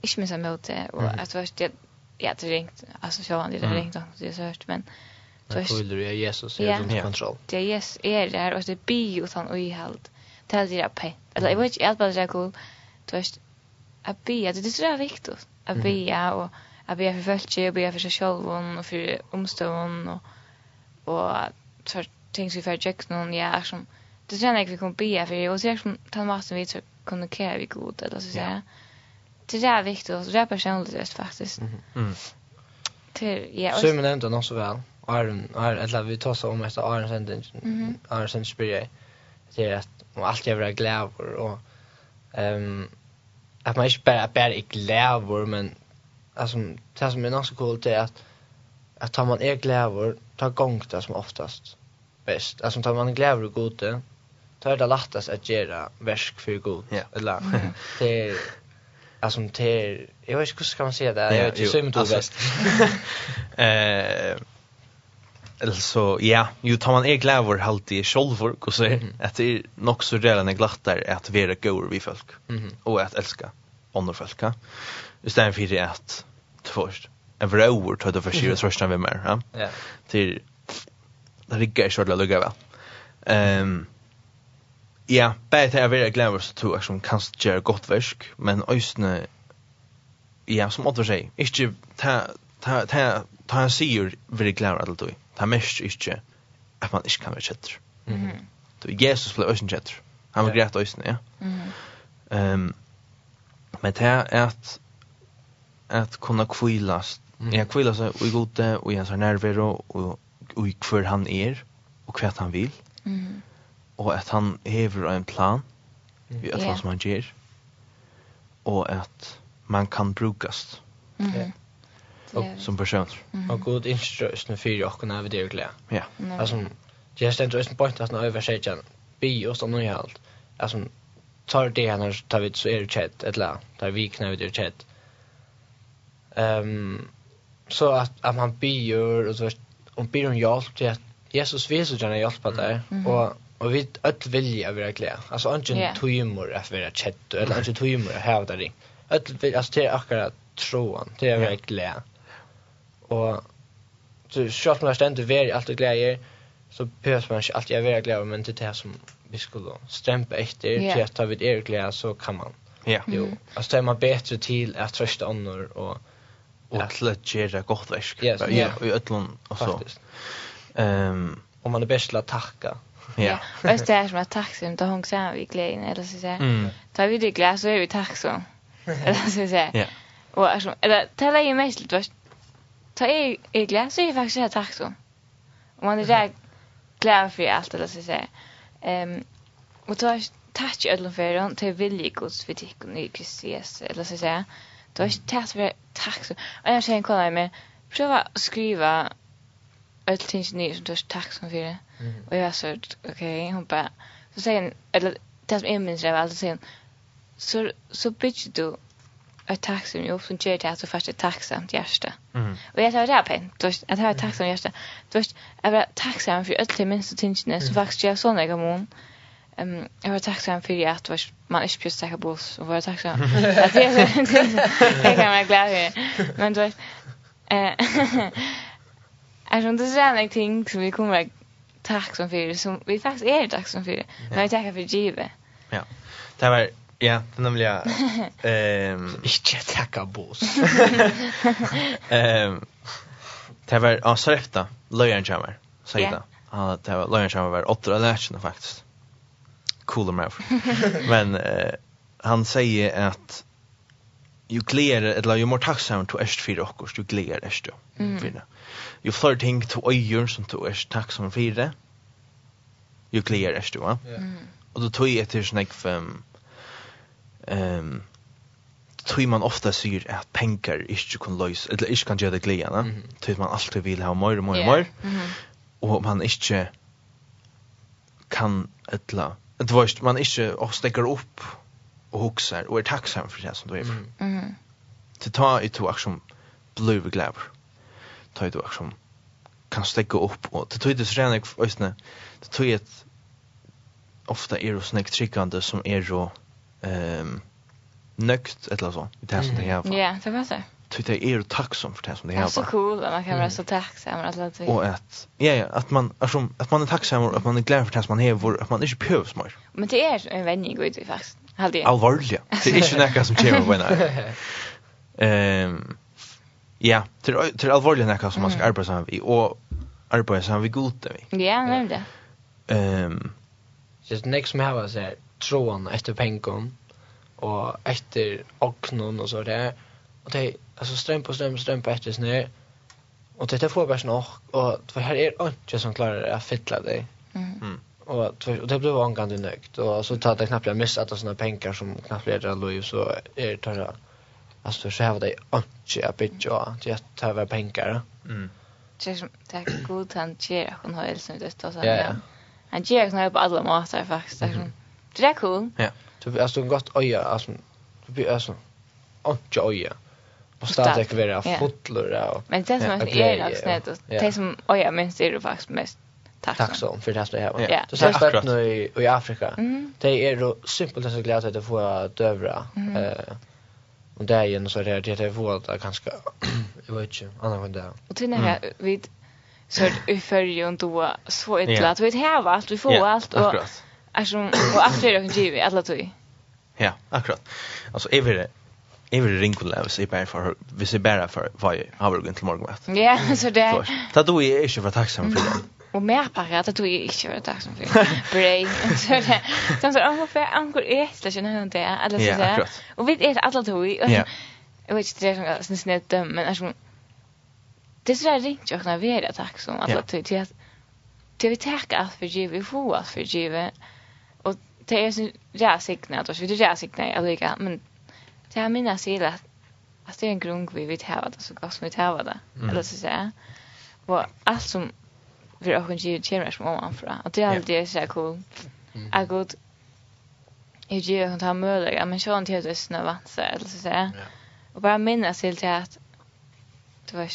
inte minns jag mot det och att var jag ja det ringt alltså så han det ringt han det så hört men Men så är det Jesus är under kontroll. Det är yes är det här och det bi och han och i helt till det på eller jag vet inte alls vad jag cool. Du vet, att bi det är så viktigt att bi och att be för fölke och be för sig själv och för omstånd och och så ting som vi för jag någon ja som det känner jag vi kommer be för och så jag tar massor vi så kommunicera vi god eller så säga. Det är viktigt och det är personligt faktiskt. Mm. Till ja. Så men ändå något så väl. Iron är eller vi tar så om ett Iron sentence. Iron sentence blir det är att man alltid är glad och ehm att man inte bara bara är glad men alltså det som är nog så coolt är att att tar man är glad ta gång det som oftast bäst. Alltså tar man glädje och gode då är det lättast att göra verk för god. Ja. Eller det är alltså det jag vet inte hur ska man säga det. Jag vet inte så mycket bäst. Eh Alltså, ja, ju tar man är glävor halt i självor, och så är att det är nog så redan är glattar att vara gåor vi folk, Mhm. och att älska andra folk, ja. Istället för det att först, en vrår tar det för sig och vi mer, ja. Ja. Till, det ligger så att det luggar väl. Ehm, ja, bare til jeg vil glemme så tror jeg som kan gjøre godt versk, men øsne, ja, som Oddvar sier, ikke ta, ta, ta, ta han sier vil glad glemme alt du, ta mest ikke at man ikke kan være kjetter. Mm -hmm. Du, Jesus ble øsne kjetter, han var greit øsne, ja. Mm -hmm. um, men det er at at kunna kvilast, mm. ja, kvilast og i gode, og i hans nerver, og, og, og i hver han er, og hva han vil. Mm -hmm og at han hever en plan i alt yeah. som han gjør og at man kan brukast mm -hmm. og, som person mm -hmm. og god instrøsne fyrir okken av det glede ja. Altså jeg stendte også en point at han oversetjan bi og om något alt altså tar det när tar vi så er det kjett et la tar vi knæv det kjett um, så at, at man byr og så om byr om hjelp til at Jesus viser gjerne hjelp hjälpa dig mm -hmm. og Og vi öll vilja vara vera Alltså inte ungen yeah. tøymur att vara kjett, eller ungen tøymur att hava det ring. Öll vill alltså det er akkurat troan, det er vera gleda. Och så sjálft man stendur veri alt og gleda så behövs man inte alltid vara glad men det är det som vi skulle stämpa efter yeah. till att ta vid er glädje så kan man Ja. yeah. jo, alltså det är man bättre till att trösta andra och och att lägga gott verk yes, ja, yeah. i ödlån och så um, om man är bäst till att tacka Ja. Och det är som att tacksam då hon säger vi glädjen eller så säger. Mm. Tar vi det glas så är vi tacksam. Eller så säger. Ja. Och alltså eller tala ju mest lite vad ta i i glas så är faktiskt tacksam. Om man är där glad för allt eller så säger. Ehm och ta tack i alla fall hon till vilje Guds för dig och i Kristus eller så säger. Då är det tack för tacksam. Och jag säger kolla med prova skriva Öll tingene nye som tørst takk för det. Och jag sa okej, hon bara så säger hon, eller det som är minns det var alltså säger hon så så bitch du ett taxi med som ger det alltså först ett tacksamt hjärta. Mm. Och jag sa det här pen, du vet att ha ett tacksamt hjärta. Du vet jag var tacksam för öll det minsta tingen så faktiskt jag såna jag mån. Ehm jag var tacksam för att var man inte just säker buss och var tacksam. Att det jag kan vara glad för. Men du vet eh Alltså det är en ting som vi kommer tack som för som vi faktiskt är tack som för. Men vi tackar för givet. Ja. Det var ja, det nämligen ehm inte tacka boss. Ehm det var ja, så efter Löjenjammer. Så det. Ja, det var Löjenjammer var åtta läschen faktiskt. Coola mer. Men eh han säger att ju clear eller ju mer tacksam sound to est för oss ju clear est ju fina ju flirting to öjor som to est tacksam för det ju clear est du va? Och då tog jag till snack för ehm tror man ofta syr att pengar inte kan lösa eller inte kan göra det glädje va tror man alltid vill ha mer och mer och mer. Och man inte kan ettla det var man inte och stäcker upp och huxar och är tacksam för det som du är för. Mm. Till ta i två som blöv glädje. Ta i två action kan stäcka upp och det tyder så rena ösne. Det tog ett ofta är det snäckt tryckande som är så ehm nökt eller så. Det här som det är. Ja, det var så. Tyckte jag är tacksam för det som det är. Det är så cool att man kan vara så tacksam att lägga till. Och att, ja, ja, att man, alltså, att man är tacksam och att man är glad för det som man har, att man inte behövs mer. Men det är en vändning ut i faktiskt. Halde jeg. Alvorlig. Det är ikke noe som kommer på en Ehm Ja, til, til alvorlig noe som man ska arbeide sammen med, og arbeide sammen med god vi. Ja, nemlig det. Ehm Just next som har så troen efter pengen, och efter oknon och så där. Och det alltså ström på ström ström på efter snö. Och det får bara snå och för här är inte som klarar att fylla dig. Mm och och det blev angående nöjt och så tar det knappt jag missat att såna pengar som knappt är det lov så är det tar alltså så har det inte att bitcha det att ta över pengar. Mm. Det är det är god han ger hon har alltså det så här han ger hon på alla matar faktiskt det är cool. Ja. Så alltså gott öja alltså du blir alltså inte öja på stadigt vara fotlor och men det som är det snett det som öja minst är det faktiskt mest tacksam för det som jag har. Du ser spett nu i, i Afrika. Mm. Det är då simpelt så glädje att det får dövra. Mm. Eh och det är ju så det det är vårt ganska jag vet inte annan gång det. Och till när vi så i förr och då så ett lat vi har allt vi får allt och alltså och allt det kan ge alla tog. Ja, akkurat. Alltså är vi det Jeg vil ringe til hvis jeg bare for, hvis jeg bare for hva jeg har vært til morgenmatt. Ja, så det. Da du er ikke for takksom for det och mer parat att du är inte det där som för brain. Så där som så ungefär ankor ett eller såna här det, eller så där och vi är alla då vi jag vet inte det är sån snett men alltså det är så där ringt jag när vi är tack som alltså till att till vi tacka allt för givet vi får allt för givet. Och det är så där signat och så det där signat alltså men det här minnas sig att att det är en grund vi vet ha det så gott som vi tar vad det eller så säga och allt som för jag kan ju känna som om anfra. Och det är alltid så cool. Jag god. Jag ger hon tar möjliga, men så inte helt östna vatsa, eller så säga. Och bara minnas till till att det var,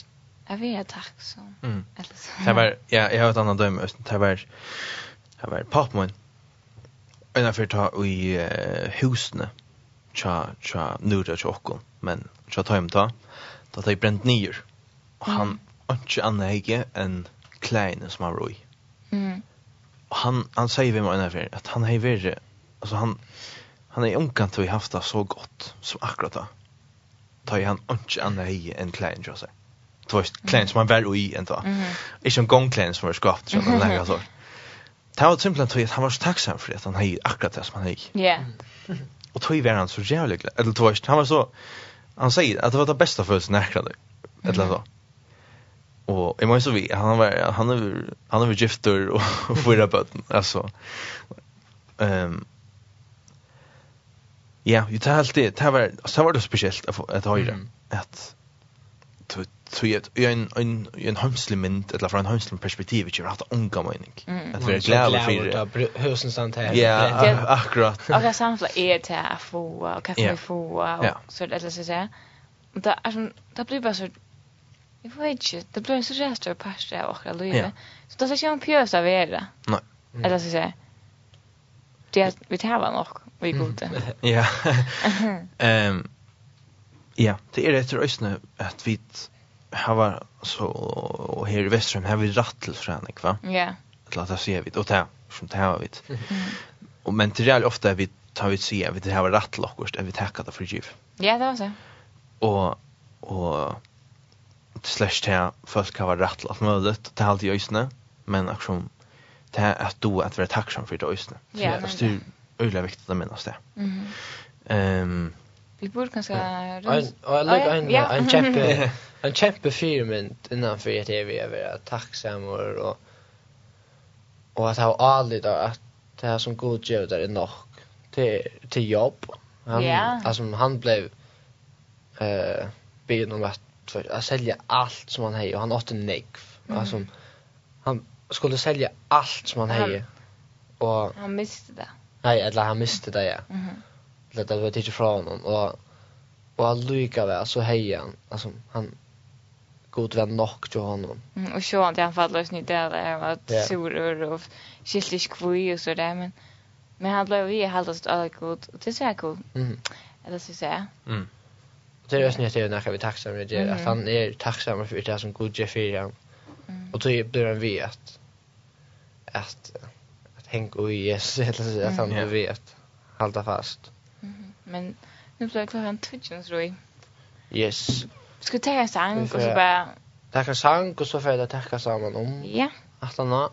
jag vet tack så. Mm. Eller så. Det var, ja, jag har ett annat döme, det var, det var pappan. Ena för ta i uh, husne, tja, tja, nu det okkon, men tja ta hem ta, ta ta i brent nyer. Och han, mm. inte anna hege, en kläderna som han var i. Mm. Och han han säger vi menar för att han har varit alltså han han är onkant och haft det så gott som akkurat då. Tar han inte andra i en kläder så. Det var kläder som han var i en då. Mm. Inte en gångkläder som var skapt så den där så. Det var simpelthen tog att han var så tacksam för att han hade akkurat det som han hade. Ja. Och tog var han så jävligt glad. Eller tog han var så han säger att det var det bästa för sig det. Eller så. Mm jeg må jo så vi han var han är han är gifter och förra bötten alltså ehm um, ja ju tar allt det det var så var det speciellt att att höra så i tog en en en hemslig mynd eller från en hemslig perspektiv ikke har haft unga mening. At vi er glade for det hösten sant här ja akkurat. Och samla är till att få och vi få så eller så så det är det blir bara så Jag vet inte, det blir en så jävla stor parter av våra livet. Ja. Så det ska jag en pjösa av er. Nej. Eller så säga, det är vi tar varandra och vi är goda. Ja. Ehm ja, det er etter röstne at vi har var så og her i Vestrøm, har vi rätt till förening va? Ja. Til at det sier vi och ta som ta vi. Och men til reall ofte er vi tar vi se vi det har rätt akkurat, er vi tackar det for giv. Ja, det var så. Og, och slash till folk har varit rätt allt möjligt till allt i ösnen men också till att då att vara tacksam för det ösnen. Så det är öliga viktigt att minnas det. mhm Ehm Vi borde kanske och jag lägger en en kämpe en kämpe firmynt innan för att vi är vara tacksam och och att ha allt att det här som god gör där är nog till till jobb. Han alltså han blev eh be om att för att sälja allt som han hade och han åt en neck. Mm. Alltså han skulle sälja allt som han hade. Och han miste det. Nej, eller han miste det ja. Mhm. Eller det där var det inte från honom och och han lyckas väl så heja han. Alltså han god vän nok till honom. Mm, och så han til han faller snitt där han var yeah. surur och skilt kvui och så där men, men han blev vi helt halvdags god, och det er så cool. Mm. Eller så sier jeg. Mm det är nästan det när vi tacksam med det att han är tacksam för det som god ger för honom. Och då blir han vet att att hänga i Jesus eller så att han vet hålla fast. Men nu blir klockan tutchen så roy. Yes. Ska ta en sång och så bara Tacka sang och så får jag tacka samman om. Ja. Att han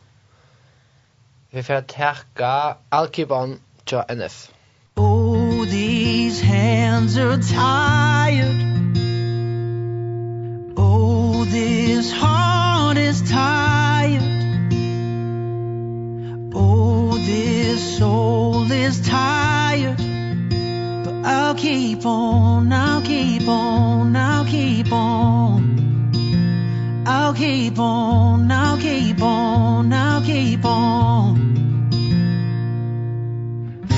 Vi får tacka Alkiban till NF hands are tired. Oh this heart is tired. Oh this soul is tired. But I'll keep on I'll keep on I'll keep on. I'll keep on I'll keep on I'll keep on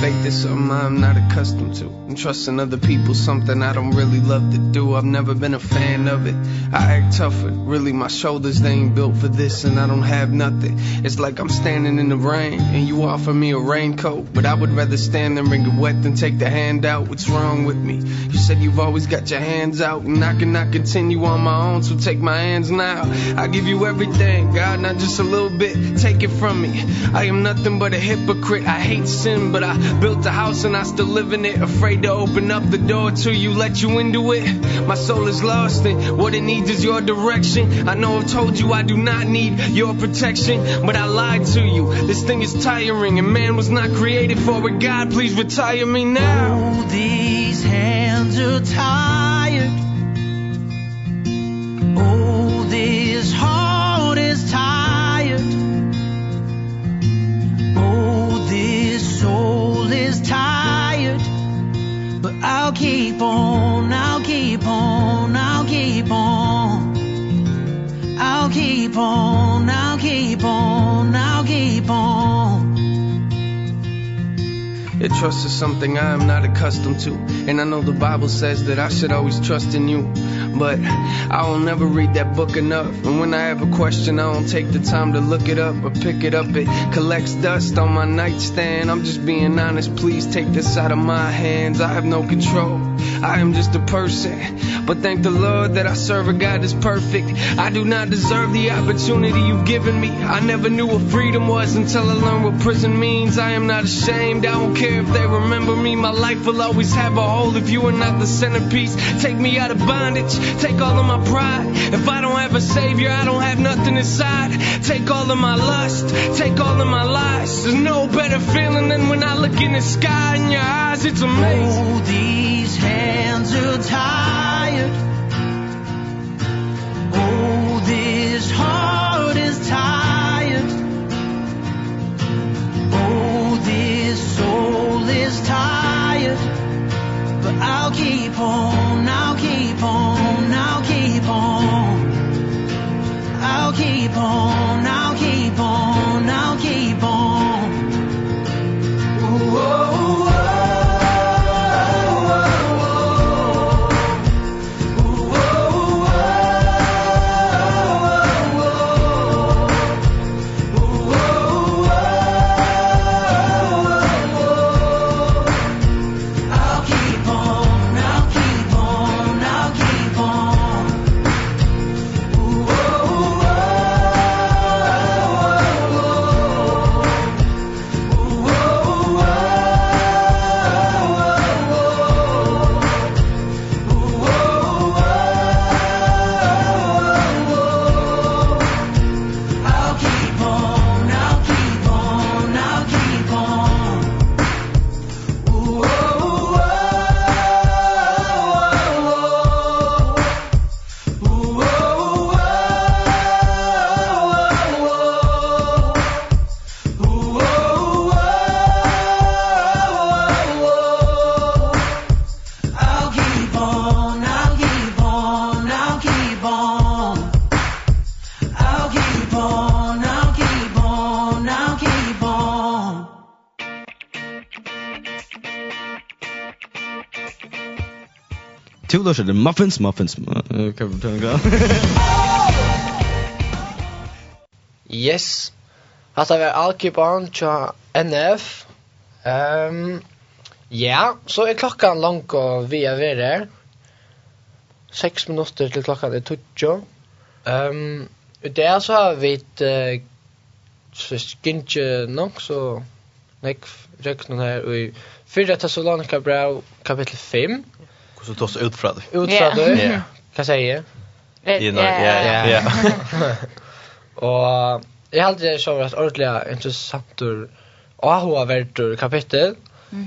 faith is something I'm not accustomed to. And trusting other people something I don't really love to do. I've never been a fan of it. I act tougher, really my shoulders they ain't built for this And I don't have nothing. It's like I'm standing in the rain And you offer me a raincoat. But I would rather stand and wring it wet than take the hand out. What's wrong with me? You said you've always got your hands out And I cannot continue on my own so take my hands now. I give you everything, God, not just a little bit. Take it from me. I am nothing but a hypocrite. I hate sin, but I Built a house and I still live in it. Afraid to open up the door to you Let you into it. My soul is lost and what it needs is your direction. I know I've told you I do not need your protection But I lied to you. This thing is tiring and man was not created for it. God please retire me now. Oh these hands are tired. on I'll keep on I'll keep on. Your trust is something I am not accustomed to. And I know the Bible says that I should always trust in you. But I will never read that book enough. And when I have a question I don't take the time to look it up or pick it up. It collects dust on my nightstand. I'm just being honest. Please take this out of my hands. I have no control. I am just a person But thank the Lord that I serve a God that's perfect. I do not deserve the opportunity you've given me. I never knew what freedom was until I learned what prison means. I am not ashamed. I don't care if they remember me. My life will always have a hole if you are not the centerpiece. Take me out of bondage. Take all of my pride. If I don't have a savior I don't have nothing inside. Take all of my lust. Take all of my lies. There's no better feeling than when I look in the sky In your eyes. It's amazing. Oh, these hands hands are tired. Oh, this heart is tired. Oh, this soul is tired. But I'll keep on, I'll keep on, I'll keep on. I'll keep on Two lush the muffins muffins. Okay, we're turning down. Yes. Hatta var Alkibarn tja NF. Ehm ja, så er klokkan langt og vi er ved vere. 6 minutter til klokkan er 12. Ehm um, der så har vi et uh, skinje nok så nek røknen her og i fyrre Thessalonika brev kapittel 5. Hur så tas ut från det? Ut för dig. Kan säga. Ja, ja, ja. Och jag hade så att ordliga intressant ur Ahoa vertur kapitel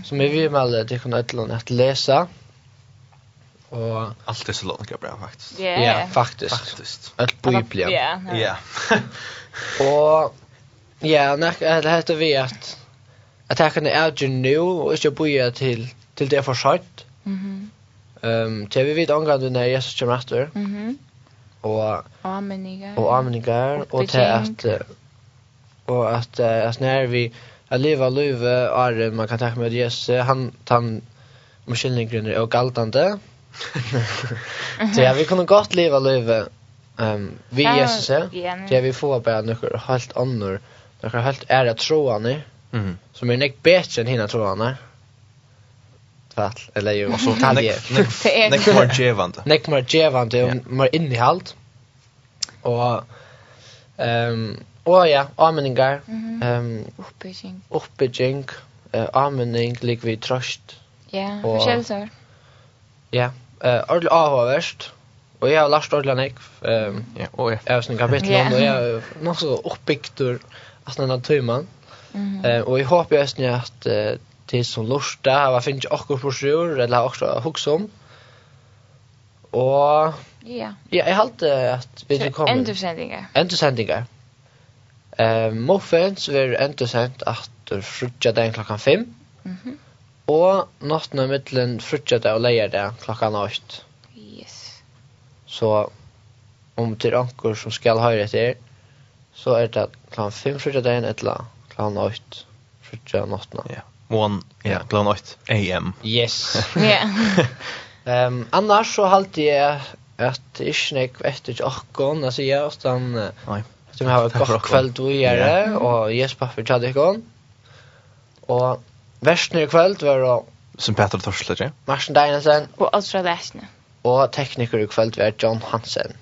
som vi vill med det kunna ett att läsa. Och allt är så långt bra faktiskt. Ja, faktiskt. Faktiskt. Allt bibeln. Ja. Ja. Och ja, när det heter vi att att här kan det är ju nu och inte boja till till det för sent. Mhm. Ehm um, vi vet angående du när Jesus kommer efter. Mhm. Mm och amenigar. Och amenigar och till att och att att när vi att leva löve är man kan ta med Jesus han han muskillningen og och allt Tja Så ja, vi kunde gott leva löve ehm vi Jesus. Ja, vi får bara några helt annor. Några helt är att tro. Mhm. Som är näck bättre än hinna tro. Mhm fall eller ju så tal det. Nek mer gevande. Nek mer gevande och mer innehåll. Och ehm och ja, ameningar. Ehm uppbygging. Uppbygging, eh amening lik vi trust. Ja, förskällsor. Ja, eh ordel avhörst. Og jeg har lärt ordla nek. Ehm ja, och jag har snackat kapitel Jeg jag nok så uppbyggtur att den här Og jeg håper jag hoppas ju att til som lorsta, hava finnst okkur på sjur, eller hava okkur hugsa om. Og... Ja. Ja, jeg halte at vi til kommer. Endursendingar. Endursendingar. Eh, Muffins vil endursendt at frutja den klokkan 5. Mhm. Og natten av middelen frutja det og leier det klokkan 8. Yes. Så om til anker som skal høyre etter, så er det klokkan 5 frutja den, eller klokkan 8 frutja natten. Ja one ja, klokkan 8 a.m. Yes. Ja. Ehm annars så halt jag att ich nek efter ochkon, alltså jag utan nej. Som har ett gott kväll då gör och Jesper för Chadikon. Och värst nu kväll var då som Peter Torslöje. Marsen Dynesen och Ultra Läsne. Och tekniker i kväll var John Hansen.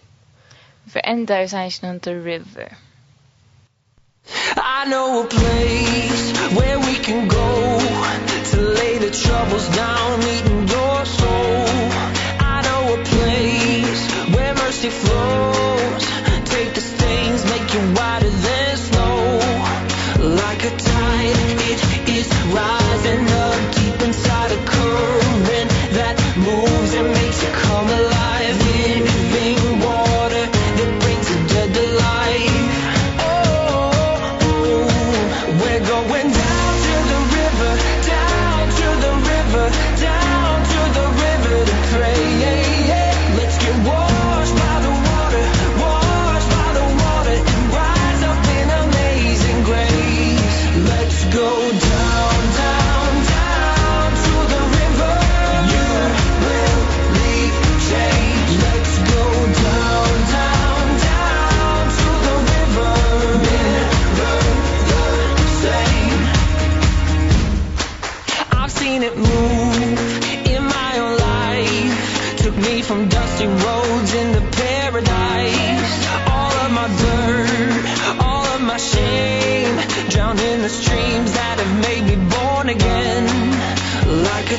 För ända är sen under River. I know a place where we can go to lay the troubles down meeting your soul. I know a place where mercy flows.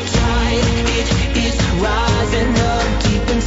tide it is rising up deep inside.